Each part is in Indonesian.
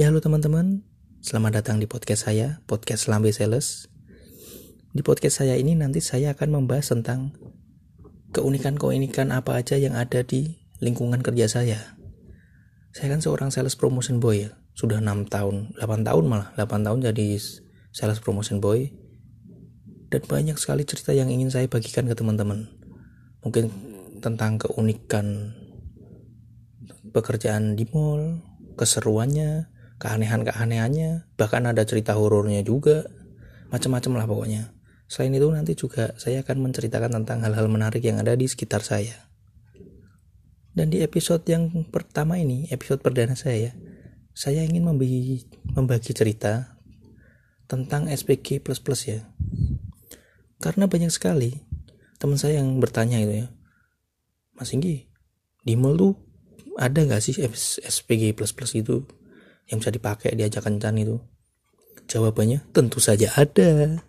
Ya halo teman-teman, selamat datang di podcast saya, podcast Lambe Sales. Di podcast saya ini nanti saya akan membahas tentang keunikan-keunikan apa aja yang ada di lingkungan kerja saya. Saya kan seorang sales promotion boy ya, sudah 6 tahun, 8 tahun malah, 8 tahun jadi sales promotion boy. Dan banyak sekali cerita yang ingin saya bagikan ke teman-teman. Mungkin tentang keunikan pekerjaan di mall, keseruannya, keanehan-keanehannya, bahkan ada cerita horornya juga, macam-macam lah pokoknya. Selain itu nanti juga saya akan menceritakan tentang hal-hal menarik yang ada di sekitar saya. Dan di episode yang pertama ini, episode perdana saya, saya ingin membagi, membagi cerita tentang SPG++ ya. Karena banyak sekali teman saya yang bertanya itu ya, Mas Inggi, di mall tuh ada nggak sih SPG++ itu yang bisa dipakai diajak kencan itu? Jawabannya tentu saja ada.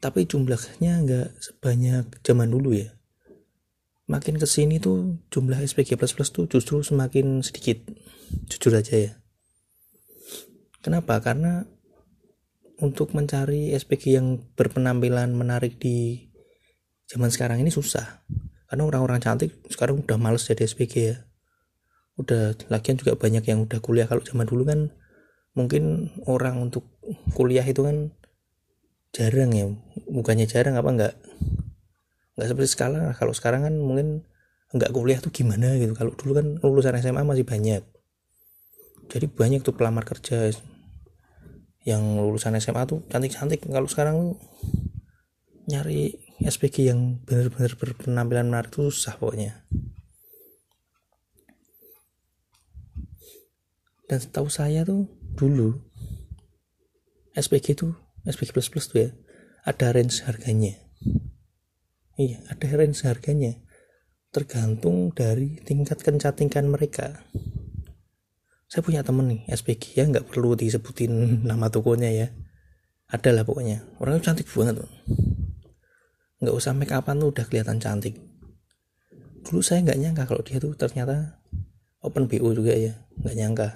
Tapi jumlahnya nggak sebanyak zaman dulu ya. Makin ke sini tuh jumlah SPG++ tuh justru semakin sedikit. Jujur aja ya. Kenapa? Karena untuk mencari SPG yang berpenampilan menarik di zaman sekarang ini susah. Karena orang-orang cantik sekarang udah males jadi SPG ya udah lagian juga banyak yang udah kuliah. Kalau zaman dulu kan mungkin orang untuk kuliah itu kan jarang ya. Bukannya jarang apa enggak? Enggak seperti sekarang. Kalau sekarang kan mungkin enggak kuliah tuh gimana gitu. Kalau dulu kan lulusan SMA masih banyak. Jadi banyak tuh pelamar kerja yang lulusan SMA tuh cantik-cantik. Kalau sekarang nyari SPG yang benar-benar berpenampilan menarik tuh susah pokoknya dan setahu saya tuh dulu SPG tuh SPG++ tuh ya ada range harganya. Iya ada range harganya. Tergantung dari tingkat kencatingan mereka. Saya punya temen nih SPG ya nggak perlu disebutin nama tokonya ya. Ada lah pokoknya. Orangnya cantik banget tuh. Nggak usah make upan tuh udah kelihatan cantik. Dulu saya nggak nyangka kalau dia tuh ternyata open BO juga ya nggak nyangka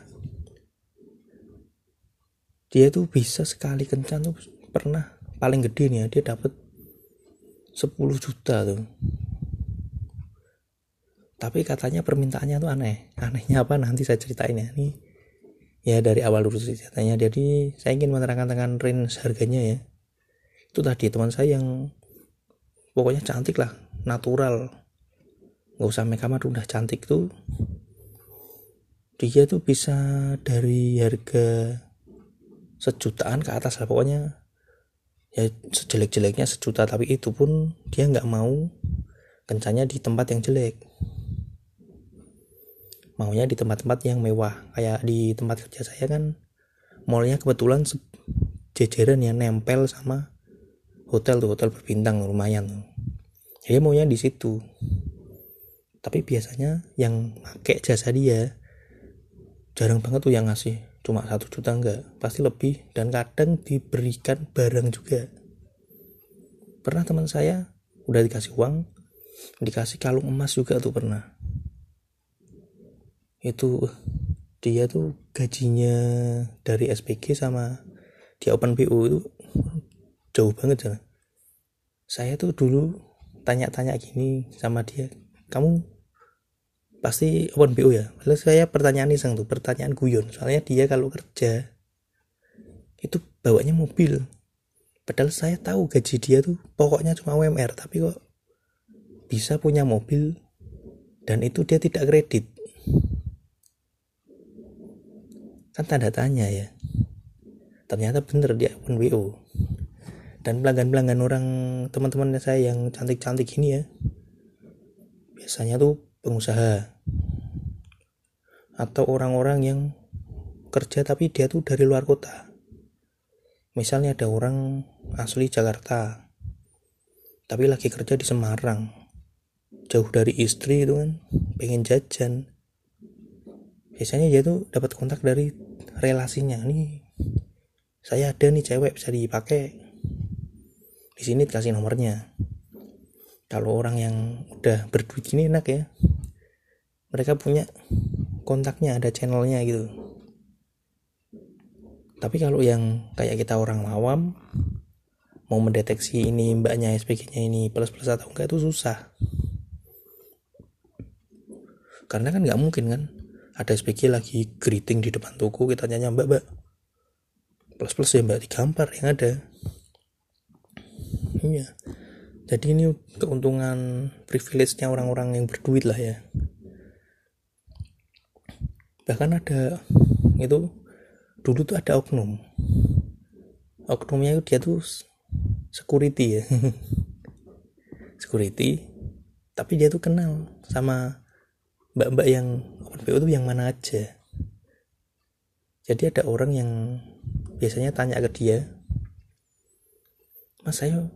dia tuh bisa sekali kencan tuh pernah paling gede nih ya dia dapat 10 juta tuh. Tapi katanya permintaannya tuh aneh. Anehnya apa? Nanti saya ceritain ya. Nih ya dari awal dulu ceritanya. Jadi saya ingin menerangkan dengan range harganya ya. Itu tadi teman saya yang pokoknya cantik lah natural. Nggak usah make up udah cantik tuh. Dia tuh bisa dari harga sejutaan ke atas lah pokoknya. Ya sejelek-jeleknya sejuta tapi itu pun dia nggak mau kencanya di tempat yang jelek. Maunya di tempat-tempat yang mewah. Kayak di tempat kerja saya kan mallnya kebetulan jejeran yang nempel sama hotel tuh hotel berbintang lumayan tuh. Jadi maunya di situ. Tapi biasanya yang pakai jasa dia jarang banget tuh yang ngasih cuma satu juta enggak pasti lebih. Dan kadang diberikan barang juga. Pernah teman saya udah dikasih uang dikasih kalung emas juga tuh pernah. Itu dia tuh gajinya dari SPG sama di Open BU itu jauh banget ya saya tuh dulu tanya-tanya gini sama dia kamu pasti open BO ya. Lalu saya pertanyaan iseng tuh pertanyaan guyon. Soalnya dia kalau kerja itu bawanya mobil. Padahal saya tahu gaji dia tuh pokoknya cuma UMR tapi kok bisa punya mobil dan itu dia tidak kredit. Kan tanda tanya ya. Ternyata bener dia open BO dan pelanggan-pelanggan orang teman-teman saya yang cantik-cantik ini ya biasanya tuh pengusaha. Atau orang-orang yang kerja tapi dia tuh dari luar kota. Misalnya ada orang asli Jakarta tapi lagi kerja di Semarang. Jauh dari istri itu kan pengen jajan. Biasanya dia tuh dapat kontak dari relasinya. Nih saya ada nih cewek bisa dipakai. Di sini dikasih nomornya kalau orang yang udah berduit ini enak ya. Mereka punya kontaknya ada channelnya gitu. Tapi kalau yang kayak kita orang awam mau mendeteksi ini mbaknya SPG-nya ini plus plus atau enggak itu susah. Karena kan nggak mungkin kan ada SPG lagi greeting di depan toko kita tanya mbak mbak plus plus ya mbak digampar yang ada. Iya jadi ini keuntungan privilege-nya orang-orang yang berduit lah ya. Bahkan ada itu dulu tuh ada oknum. Oknumnya itu dia tuh security ya. Security tapi dia tuh kenal sama mbak-mbak yang open PO tuh yang mana aja. Jadi ada orang yang biasanya tanya ke dia mas saya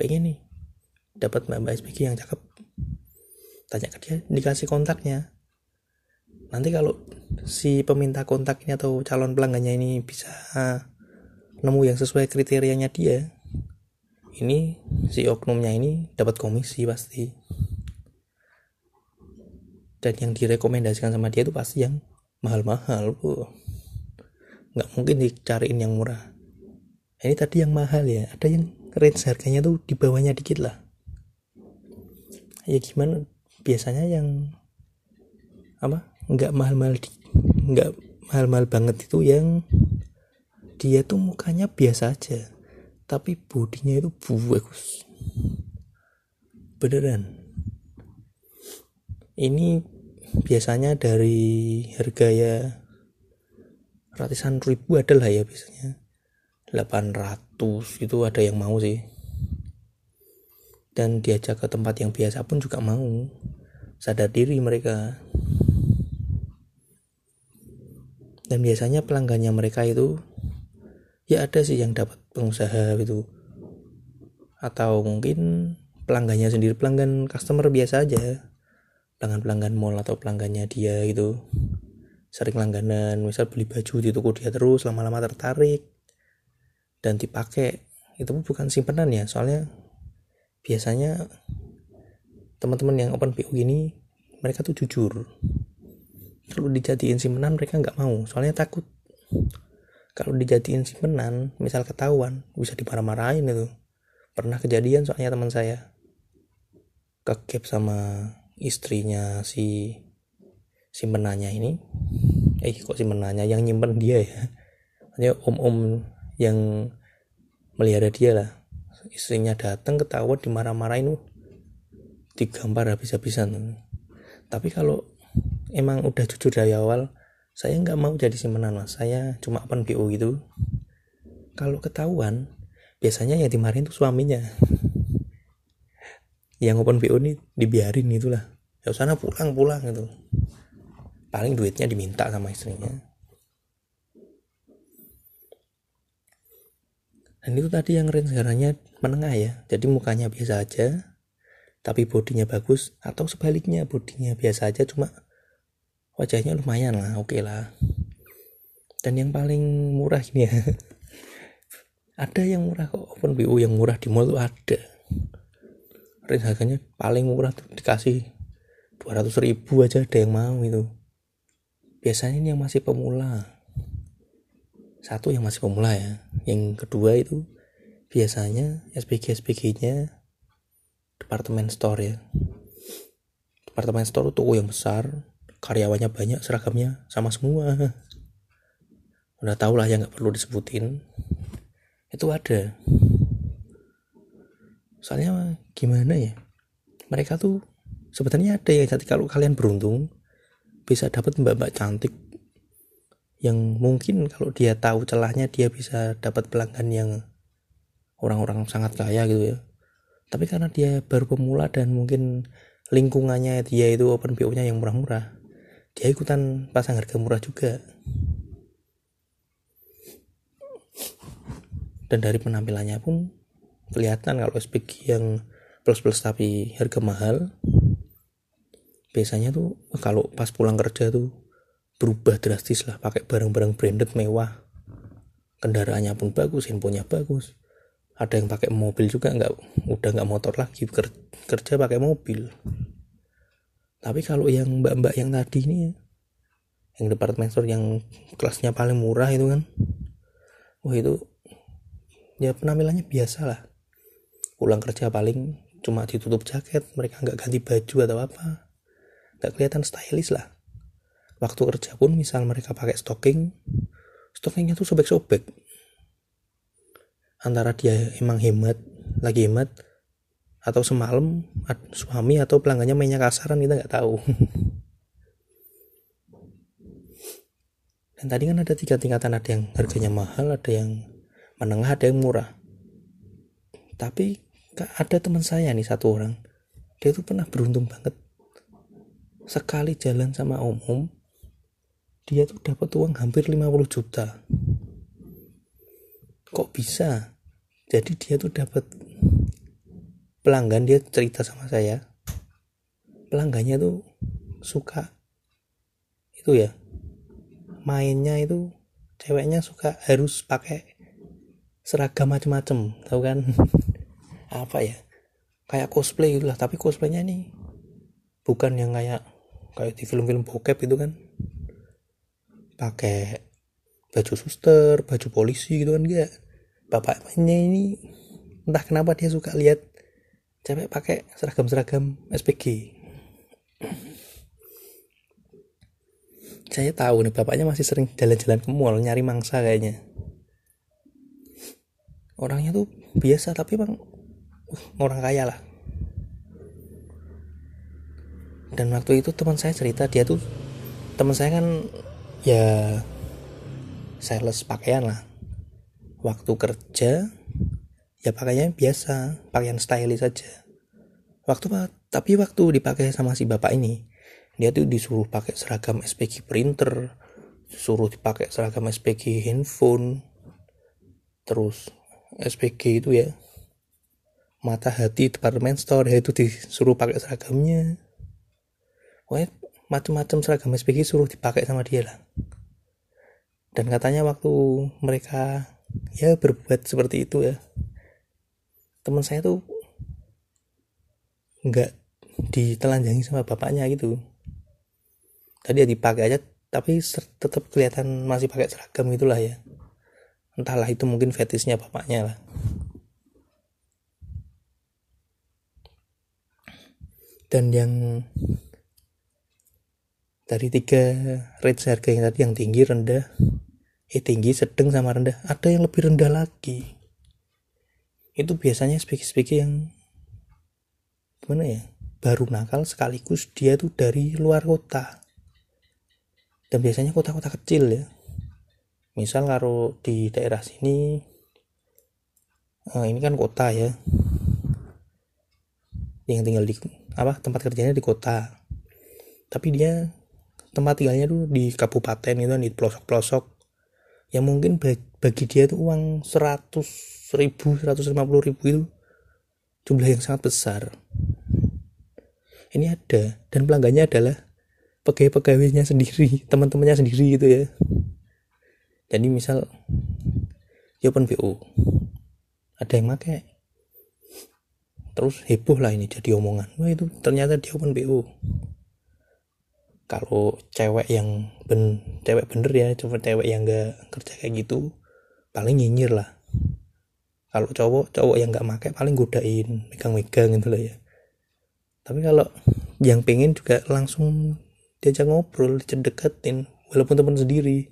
pengen nih dapat mbak-mbak SPG yang cakep. Tanya ke dia dikasih kontaknya. Nanti kalau si peminta kontaknya atau calon pelanggannya ini bisa nemu yang sesuai kriterianya dia ini si oknumnya ini dapat komisi pasti. Dan yang direkomendasikan sama dia itu pasti yang mahal-mahal bu. Nggak mungkin dicariin yang murah. Ini tadi yang mahal ya ada yang range harganya tuh di bawahnya dikit lah ya gimana? Biasanya yang apa? Nggak mahal-mahal nggak mahal-mahal banget itu yang dia tuh mukanya biasa aja tapi bodinya itu bagus. Beneran. Ini biasanya dari harga ya ratusan ribu adalah ya biasanya. 800 itu ada yang mau sih dan diajak ke tempat yang biasa pun juga mau. Sadar diri mereka. Dan biasanya pelanggannya mereka itu ya ada sih yang dapat pengusaha gitu. Atau mungkin pelanggannya sendiri pelanggan customer biasa aja. Pelanggan pelanggan mall atau pelanggannya dia gitu. Sering langganan misal beli baju di toko dia terus lama-lama tertarik dan dipakai. Itu bukan simpenan ya soalnya biasanya teman-teman yang open PO gini mereka tuh jujur. Kalau dijadiin simpenan mereka nggak mau. Soalnya takut. Kalau dijadiin simpenan misal ketahuan bisa dimarah-marahin itu. Pernah kejadian soalnya teman saya. Kekep sama istrinya si simpenannya ini. Eh kok simpenannya? Yang nyimpen dia ya. Hanya om-om yang melihara dia lah istrinya datang ketahuan dimarah-marahin digambar habis-habisan. Tapi kalau emang udah jujur dari awal saya nggak mau jadi simpenan mas. Saya cuma open PO gitu. Kalau ketahuan biasanya yang dimarahin tuh suaminya. Yang open PO ini dibiarin itulah. Ya sana pulang pulang gitu. Paling duitnya diminta sama istrinya dan itu tadi yang range harganya menengah ya. Jadi mukanya biasa aja tapi bodinya bagus atau sebaliknya bodinya biasa aja cuma wajahnya lumayan lah oke okay lah. Dan yang paling murah ini ya. Ada yang murah kok open BU yang murah di mall tuh ada. Range harganya paling murah tuh dikasih 200 ribu aja ada yang mau itu. Biasanya ini yang masih pemula satu yang masih pemula ya. Yang kedua itu biasanya SPG SPG nya departemen store ya. Departemen store itu yang besar karyawannya banyak seragamnya sama semua. Udah tau lah yang nggak perlu disebutin. Itu ada. Soalnya gimana ya mereka tuh sebenarnya ada yang jadi kalau kalian beruntung bisa dapat mbak-mbak cantik yang mungkin kalau dia tahu celahnya dia bisa dapat pelanggan yang orang-orang sangat kaya gitu ya. Tapi karena dia baru pemula dan mungkin lingkungannya dia itu open PO nya yang murah-murah dia ikutan pasang harga murah juga. Dan dari penampilannya pun kelihatan kalau SPG yang plus plus tapi harga mahal biasanya tuh kalau pas pulang kerja tuh berubah drastis lah pakai barang-barang branded mewah. Kendaraannya pun bagus handphonenya bagus. Ada yang pakai mobil juga nggak udah nggak motor lagi kerja pakai mobil. Tapi kalau yang mbak-mbak yang tadi ini ya yang departemen store yang kelasnya paling murah itu kan wah itu ya penampilannya biasa lah. Pulang kerja paling cuma ditutup jaket mereka nggak ganti baju atau apa. Nggak kelihatan stylish lah waktu kerja pun misal mereka pakai stocking stockingnya tuh sobek-sobek. Antara dia emang hemat lagi hemat atau semalam suami atau pelanggannya mainnya kasaran kita nggak tahu. Dan tadi kan ada tiga tingkatan ada yang harganya mahal ada yang menengah ada yang murah. Tapi ada teman saya nih satu orang. Dia tuh pernah beruntung banget. Sekali jalan sama om-om dia tuh dapat uang hampir 50 juta. Kok bisa? Jadi dia tuh dapat pelanggan dia cerita sama saya pelanggannya tuh suka itu ya. Mainnya itu ceweknya suka harus pakai seragam macem-macem tahu kan? Apa ya? Kayak cosplay gitu lah tapi cosplaynya nih bukan yang kayak kayak di film-film bokep itu kan pakai baju suster baju polisi gitu kan enggak bapaknya ini entah kenapa dia suka lihat cewek pakai seragam-seragam SPG saya tahu nih bapaknya masih sering jalan-jalan ke mall nyari mangsa kayaknya. Orangnya tuh biasa tapi bang uh, orang kaya lah. Dan waktu itu teman saya cerita dia tuh teman saya kan ya sales pakaian lah. Waktu kerja ya pakainya biasa pakaian stylish saja waktu tapi waktu dipakai sama si bapak ini dia tuh disuruh pakai seragam SPG printer suruh dipakai seragam SPG handphone terus SPG itu ya mata hati departemen store ya itu disuruh pakai seragamnya. Pokoknya macam-macam seragam SPG suruh dipakai sama dia lah. Dan katanya waktu mereka ya berbuat seperti itu ya teman saya tuh nggak ditelanjangi sama bapaknya gitu. Tadi ya dipakai aja tapi tetap kelihatan masih pakai seragam itulah ya. Entahlah itu mungkin fetisnya bapaknya lah. Dan yang dari tiga range harga yang tadi yang tinggi rendah eh tinggi sedang sama rendah ada yang lebih rendah lagi. Itu biasanya speaker-speaker yang gimana ya baru nakal sekaligus dia tuh dari luar kota. Dan biasanya kota-kota kecil ya. Misal kalau di daerah sini eh, ini kan kota ya. Yang tinggal di apa tempat kerjanya di kota. Tapi dia tempat tinggalnya tuh di kabupaten itu di pelosok-pelosok. Yang mungkin bagi dia itu uang 100 ribu 150 ribu itu jumlah yang sangat besar. Ini ada dan pelanggannya adalah pegawai-pegawainya sendiri teman-temannya sendiri gitu ya. Jadi misal ya open BO ada yang pakai terus heboh lah ini jadi omongan. Wah itu ternyata dia open BO kalau cewek yang ben cewek bener ya cuma cewek yang gak kerja kayak gitu paling nyinyir lah. Kalau cowok cowok yang gak make paling godain megang-megang gitu lah ya. Tapi kalau yang pengen juga langsung diajak ngobrol dicedeketin walaupun teman sendiri.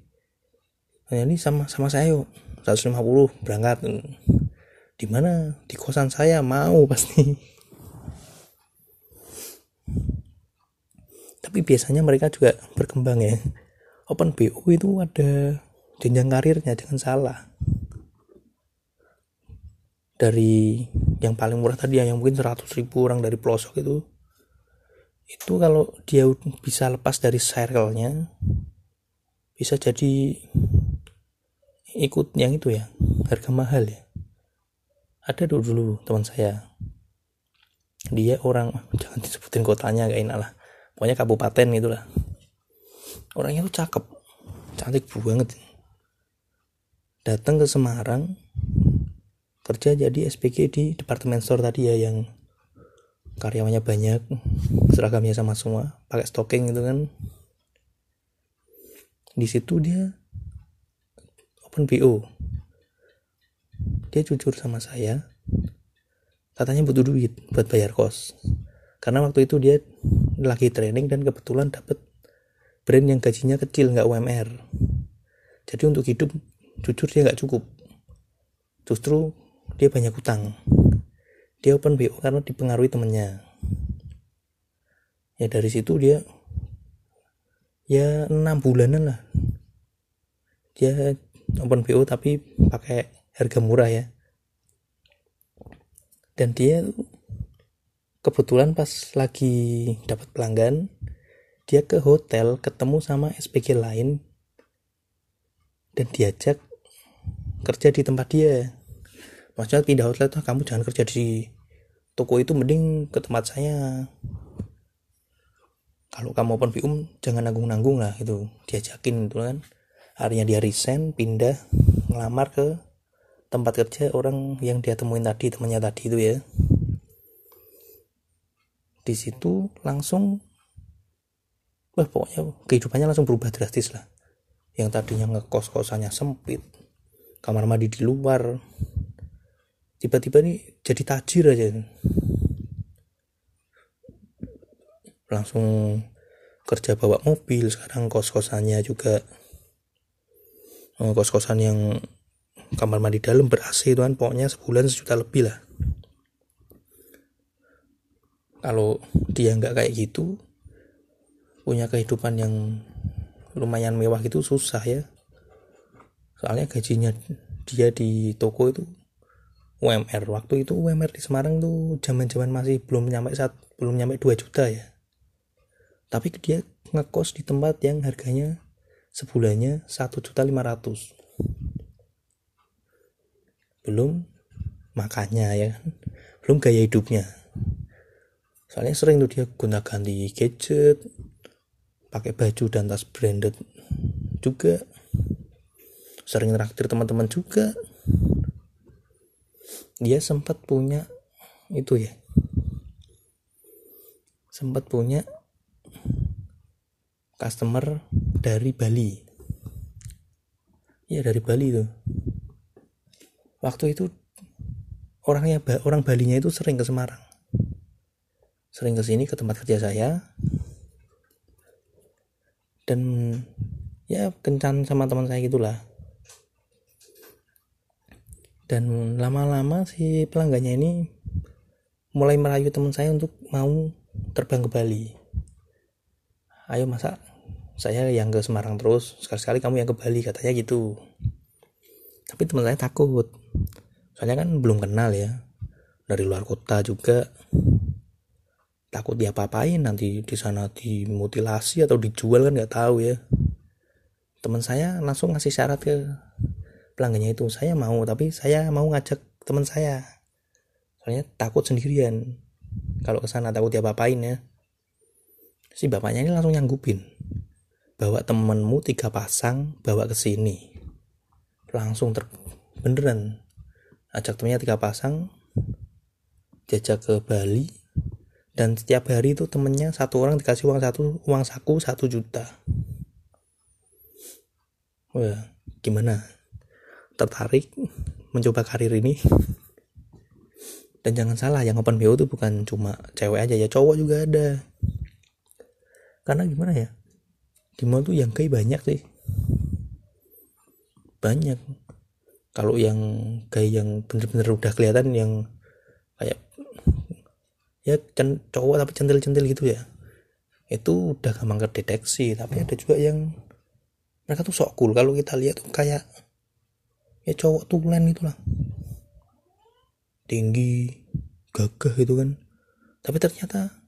Nah ini sama sama saya yuk 150 berangkat. Di mana? Di kosan saya mau pasti tapi biasanya mereka juga berkembang ya. Open BO itu ada jenjang karirnya jangan salah. Dari yang paling murah tadi yang mungkin 100 ribu orang dari pelosok itu. Itu kalau dia bisa lepas dari circle-nya bisa jadi ikut yang itu ya harga mahal ya. Ada dulu dulu teman saya. Dia orang jangan disebutin kotanya gak enak lah pokoknya kabupaten itulah orangnya tuh cakep. Cantik banget. Datang ke Semarang kerja jadi SPG di departemen store tadi ya yang karyawannya banyak seragamnya sama semua pakai stocking gitu kan. Di situ dia open PO dia jujur sama saya katanya butuh duit buat bayar kos. Karena waktu itu dia lagi training dan kebetulan dapet brand yang gajinya kecil nggak UMR jadi untuk hidup jujur dia nggak cukup. Justru dia banyak utang. Dia open BO karena dipengaruhi temennya. Ya dari situ dia ya enam bulanan lah. Dia open BO tapi pakai harga murah ya. Dan dia kebetulan pas lagi dapat pelanggan dia ke hotel ketemu sama SPG lain dan diajak kerja di tempat dia. Maksudnya pindah hotel tuh kamu jangan kerja di toko itu mending ke tempat saya. Kalau kamu open BUM jangan nanggung-nanggung lah gitu. Diajakin gitu kan. Akhirnya dia resign pindah ngelamar ke tempat kerja orang yang dia temuin tadi temannya tadi itu ya di situ langsung wah pokoknya kehidupannya langsung berubah drastis lah. Yang tadinya ngekos kosannya sempit kamar mandi di luar tiba-tiba nih jadi tajir aja. Langsung kerja bawa mobil sekarang kos-kosannya juga eh, kos-kosan yang kamar mandi dalam ber AC itu kan pokoknya sebulan sejuta lebih lah kalau dia nggak kayak gitu punya kehidupan yang lumayan mewah gitu susah ya. Soalnya gajinya dia di toko itu UMR waktu itu UMR di Semarang tuh zaman zaman masih belum nyampe saat belum nyampe 2 juta ya. Tapi dia ngekos di tempat yang harganya sebulannya satu juta lima ratus. Belum makannya ya kan. Belum gaya hidupnya soalnya sering tuh dia guna ganti gadget pakai baju dan tas branded juga. Sering traktir teman-teman juga. Dia sempat punya itu ya. Sempat punya customer dari Bali. Ya dari Bali tuh. Waktu itu orangnya orang Balinya itu sering ke Semarang sering ke sini ke tempat kerja saya. Dan ya kencan sama teman saya gitulah. Dan lama-lama si pelanggannya ini mulai merayu teman saya untuk mau terbang ke Bali. Ayo masa saya yang ke Semarang terus. Sekali-sekali kamu yang ke Bali katanya gitu. Tapi teman saya takut. Soalnya kan belum kenal ya. Dari luar kota juga takut dia papain nanti di sana dimutilasi atau dijual kan nggak tahu ya. Teman saya langsung ngasih syarat ke pelanggannya itu saya mau tapi saya mau ngajak teman saya. Soalnya takut sendirian. Kalau ke sana takut dia papain ya. Si bapaknya ini langsung nyanggupin bawa temenmu tiga pasang bawa ke sini. Langsung ter beneran. Ajak temennya tiga pasang jajak ke Bali dan setiap hari itu temennya satu orang dikasih uang satu uang saku satu juta. Wah gimana? Tertarik mencoba karir ini? Dan jangan salah yang open BO itu bukan cuma cewek aja ya cowok juga ada. Karena gimana ya? Di mall tuh yang kayak banyak sih. Banyak. Kalau yang kayak yang bener-bener udah kelihatan yang ya cowok tapi centil-centil gitu ya. Itu udah gampang kedeteksi tapi ada juga yang mereka tuh sok cool. Kalau kita lihat tuh kayak ya cowok tulen itulah. Tinggi gagah gitu kan. Tapi ternyata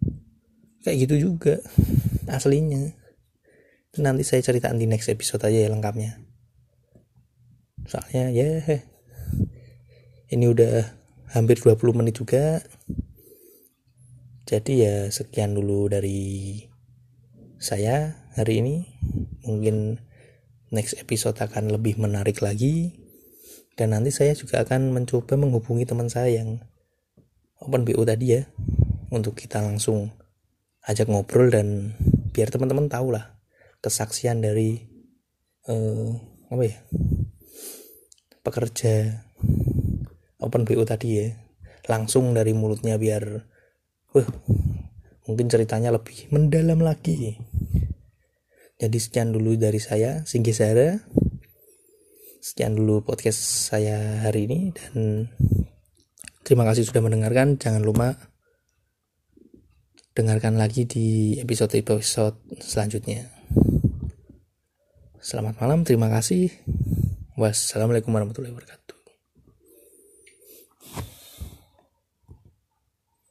kayak gitu juga aslinya. Nanti saya ceritain di next episode aja ya lengkapnya. Soalnya ya ini udah hampir 20 menit juga jadi ya sekian dulu dari saya hari ini. Mungkin next episode akan lebih menarik lagi. Dan nanti saya juga akan mencoba menghubungi teman saya yang open BO tadi ya untuk kita langsung ajak ngobrol dan biar teman-teman tahu lah kesaksian dari uh, apa ya pekerja open BO tadi ya. Langsung dari mulutnya biar wah mungkin ceritanya lebih mendalam lagi. Jadi sekian dulu dari saya Singgi Sara sekian dulu podcast saya hari ini dan terima kasih sudah mendengarkan. Jangan lupa dengarkan lagi di episode-episode selanjutnya. Selamat malam terima kasih. Wassalamualaikum warahmatullahi wabarakatuh